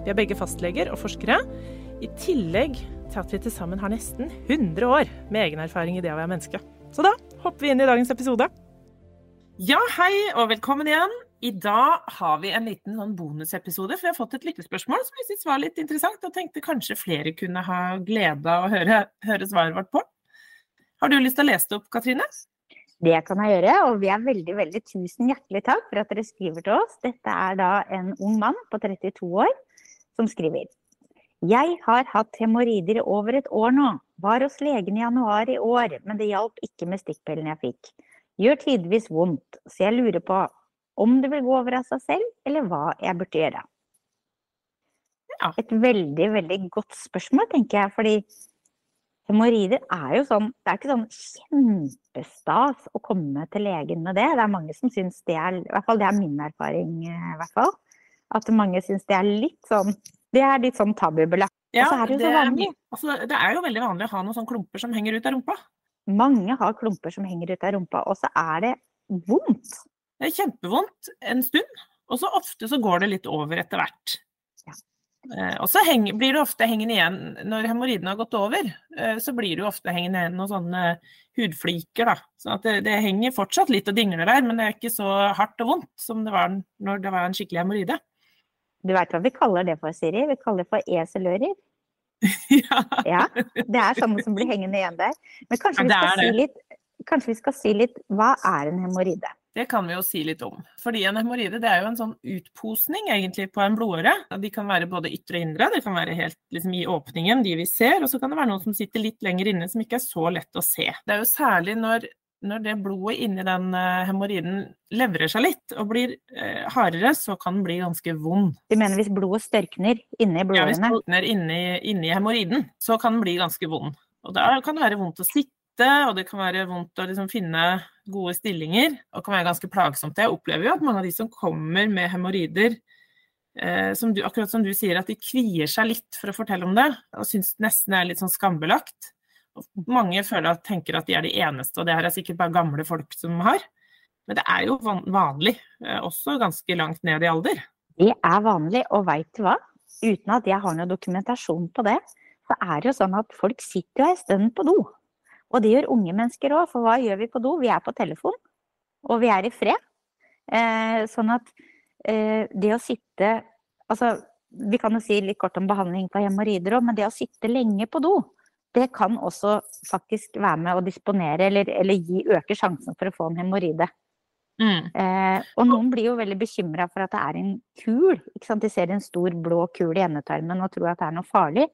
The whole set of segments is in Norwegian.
Vi er begge fastleger og forskere, i tillegg til at vi til sammen har nesten 100 år med egen erfaring i det å være menneske. Så da hopper vi inn i dagens episode. Ja, hei og velkommen igjen. I dag har vi en liten sånn bonusepisode, for vi har fått et lyttespørsmål som vi syntes var litt interessant, og tenkte kanskje flere kunne ha glede av å høre, høre svaret vårt på. Har du lyst til å lese det opp, Katrine? Det kan jeg gjøre, og vi er veldig, veldig tusen hjertelig takk for at dere skriver til oss. Dette er da en ung mann på 32 år som skriver. Jeg har hatt hemoroider i over et år nå. Var hos legen i januar i år, men det hjalp ikke med stikkpillen jeg fikk. Gjør tidvis vondt, så jeg lurer på om det vil gå over av seg selv, eller hva jeg burde gjøre. Ja. Et veldig, veldig godt spørsmål, tenker jeg. Fordi hemoroider er jo sånn Det er ikke sånn kjempestas å komme til legen med det. Det er mange som syns det er I hvert fall det er min erfaring, eh, i hvert fall. At mange syns det er litt sånn Det er litt sånn tabubelagt. Ja, Og så er det jo så vanlig. altså, det er jo veldig vanlig å ha noen sånne klumper som henger ut av rumpa. Mange har klumper som henger ut av rumpa, og så er det vondt. Det er kjempevondt en stund, og så ofte så går det litt over etter hvert. Ja. Eh, og så henger, blir det ofte hengende igjen, når hemoroidene har gått over, eh, så blir det jo ofte hengende igjen noen sånne hudfliker, da. Så det, det henger fortsatt litt og dingler der, men det er ikke så hardt og vondt som det var når det var en skikkelig hemoroide. Du veit hva vi kaller det for, Siri? Vi kaller det for eselører. ja. Ja, det er sånne som blir hengende igjen der. Men kanskje vi, skal si litt, kanskje vi skal si litt hva er en hemoroide? Det kan vi jo si litt om. Fordi en hemoroide det er jo en sånn utposning egentlig på en blodåre. De kan være både ytre og indre. Det kan være helt liksom, i åpningen, de vi ser. Og så kan det være noen som sitter litt lenger inne, som ikke er så lett å se. Det er jo særlig når, når det blodet inni den uh, hemoroiden levrer seg litt og blir eh, hardere, så kan den bli ganske vond. Du mener hvis blodet størkner inni Ja, hvis blodet den er inni, inni hemoroiden, så kan den bli ganske vond. Og da kan det være vondt å sitte, og det kan være vondt å liksom finne gode stillinger, og det kan være ganske plagsomt. Jeg opplever jo at mange av de som kommer med hemoroider, eh, akkurat som du sier, at de kvier seg litt for å fortelle om det, og syns nesten det er litt sånn skambelagt. Mange føler at, tenker at de er de eneste, og det her er sikkert bare gamle folk som har. Men det er jo vanlig, eh, også ganske langt ned i alder. Det er vanlig, og veit du hva? Uten at jeg har noe dokumentasjon på det, så er det jo sånn at folk sitter jo ei stund på do. Og det gjør unge mennesker òg, for hva gjør vi på do? Vi er på telefon, og vi er i fred. Eh, sånn at eh, det å sitte Altså, vi kan jo si litt kort om behandling på hemoroider òg, men det å sitte lenge på do, det kan også faktisk være med å disponere eller, eller gi, øke sjansen for å få en hemoroide. Mm. Eh, og noen blir jo veldig bekymra for at det er en kul. Ikke sant? De ser en stor blå kul i endetarmen og tror at det er noe farlig.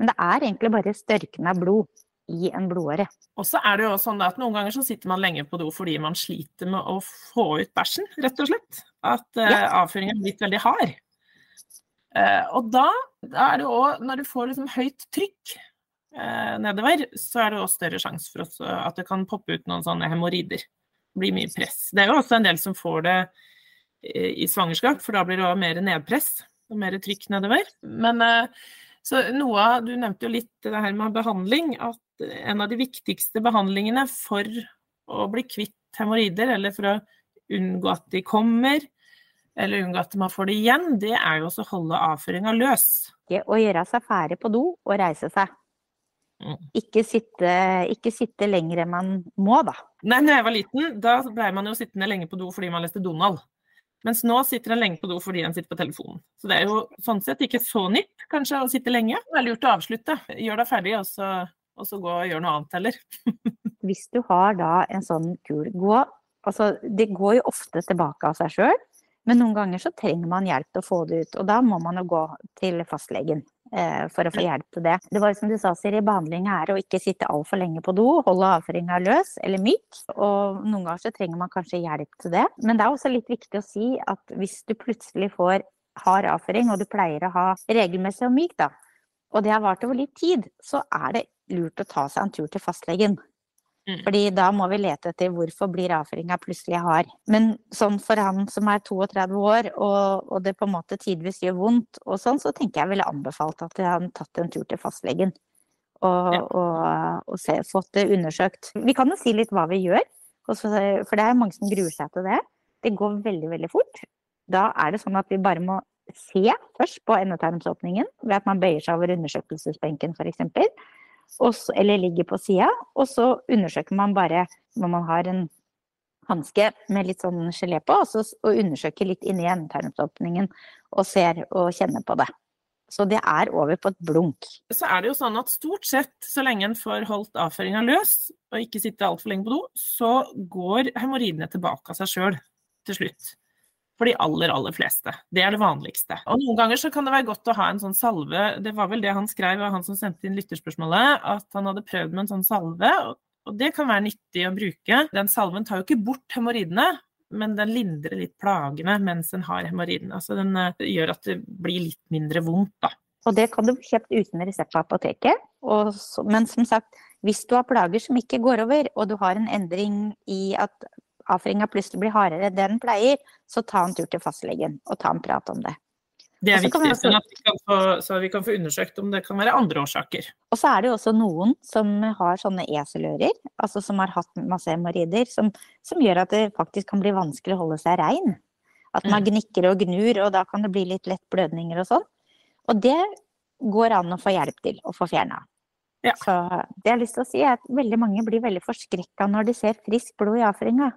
Men det er egentlig bare størken av blod i en blodåre. Og så er det jo sånn at noen ganger så sitter man lenge på do fordi man sliter med å få ut bæsjen, rett og slett. At eh, Ja. avføringen er blitt veldig hard. Eh, og da, da er det jo òg, når du får liksom høyt trykk nedover, så er det også større sjanse for oss, eh, at det kan poppe ut noen sånne hemoroider. Det blir mye press. Det er jo også en del som får det eh, i svangerskap, for da blir det òg mer nedpress og mer trykk nedover. Men eh, så noe av, Du nevnte jo litt det her med behandling. At en av de viktigste behandlingene for å bli kvitt hemoroider, eller for å unngå at de kommer, eller unngå at man får det igjen, det er jo også å holde avføringa løs. Å gjøre seg ferdig på do og reise seg. Ikke sitte, ikke sitte lenger enn man må, da. Nei, når jeg var liten, da blei man jo sittende lenge på do fordi man leste Donald. Mens nå sitter en lenge på do fordi en sitter på telefonen. Så det er jo sånn sett ikke så nytt kanskje å sitte lenge. Det er lurt å avslutte. Gjør deg ferdig, og så, og så gå og gjør noe annet heller. Hvis du har da en sånn kul gå Altså, det går jo ofte tilbake av seg sjøl, men noen ganger så trenger man hjelp til å få det ut. Og da må man jo gå til fastlegen for å få hjelp til det. Det var som du sa, Siri, behandling er å ikke sitte altfor lenge på do, holde avføringa løs eller myk. Og noen ganger så trenger man kanskje hjelp til det. Men det er også litt viktig å si at hvis du plutselig får hard avføring, og du pleier å ha regelmessig og myk, da, og det har vart over litt tid, så er det lurt å ta seg en tur til fastlegen. Mm. Fordi da må vi lete etter hvorfor blir avføringa plutselig hard. Men sånn for han som er 32 år, og, og det på en måte tidvis gjør vondt, og sånn, så tenker jeg ville anbefalt at han tatt en tur til fastlegen. Og, ja. og, og se, fått det undersøkt. Vi kan jo si litt hva vi gjør, for det er mange som gruer seg til det. Det går veldig, veldig fort. Da er det sånn at vi bare må se først på endetarmsåpningen ved at man bøyer seg over undersøkelsesbenken f.eks så, eller ligger på sida. Og så undersøker man bare når man har en hanske med litt sånn gelé på, og, så, og undersøker litt inni endetarmsåpningen og ser og kjenner på det. Så det er over på et blunk. Så er det jo sånn at stort sett så lenge en får holdt avføringa løs, og ikke sitter altfor lenge på do, så går hemoroidene tilbake av seg sjøl til slutt for de aller, aller fleste. Det er det vanligste. Og noen ganger så kan det være godt å ha en sånn salve. Det var vel det han skrev, han som sendte inn lytterspørsmålet, at han hadde prøvd med en sånn salve. Og det kan være nyttig å bruke. Den salven tar jo ikke bort hemoroidene, men den lindrer litt plagene mens en har hemoroidene. Altså den uh, gjør at det blir litt mindre vondt, da. Og det kan du få kjøpt uten resept på apoteket. Så, men som sagt, hvis du har plager som ikke går over, og du har en endring i at avføringa plutselig blir hardere enn den pleier, så ta en tur til fastlegen og ta en prat om det. Det er viktig, også, vi få, så vi kan få undersøkt om det kan være andre årsaker. Og så er det jo også noen som har sånne eselører, altså som har hatt masse hemoroider, som, som, gjør at det faktisk kan bli vanskelig å holde seg rein. At man mm. gnikker og gnur, og da kan det bli litt lett blødninger og sånn. Og det går an å få hjelp til å få fjerna. Ja. Så det jeg har lyst til å si er at veldig mange blir veldig forskrekka når de ser friskt blod i avføringa.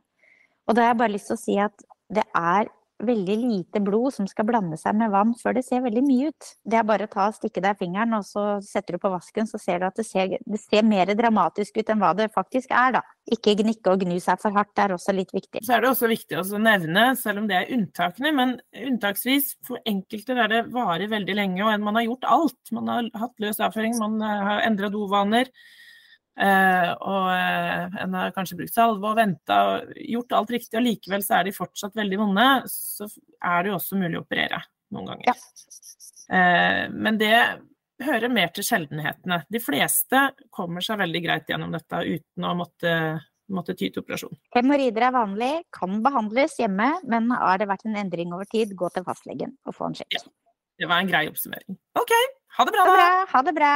Og da har jeg bare lyst til å si at det er veldig lite blod som skal blande seg med vann før det ser veldig mye ut. Det er bare å ta og stikke deg fingeren, og så setter du på vasken, så ser du at det ser, det ser mer dramatisk ut enn hva det faktisk er, da. Ikke gnikke og gnu seg for hardt, det er også litt viktig. Så er det også viktig å nevne, selv om det er unntakene, men unntaksvis for enkelte der det varer veldig lenge, og man har gjort alt. Man har hatt løs avføring, man har endra dovaner. Uh, og uh, en har kanskje brukt salve og venta og gjort alt riktig, og likevel så er de fortsatt veldig vonde, så er det jo også mulig å operere noen ganger. Ja. Uh, men det hører mer til sjeldenhetene. De fleste kommer seg veldig greit gjennom dette uten å måtte, måtte ty til operasjon. Hemoroider er vanlig, kan behandles hjemme, men har det vært en endring over tid, gå til fastlegen og få en sjekk. Ja. Det var en grei oppsummering. OK, ha det bra, da. Ha det bra.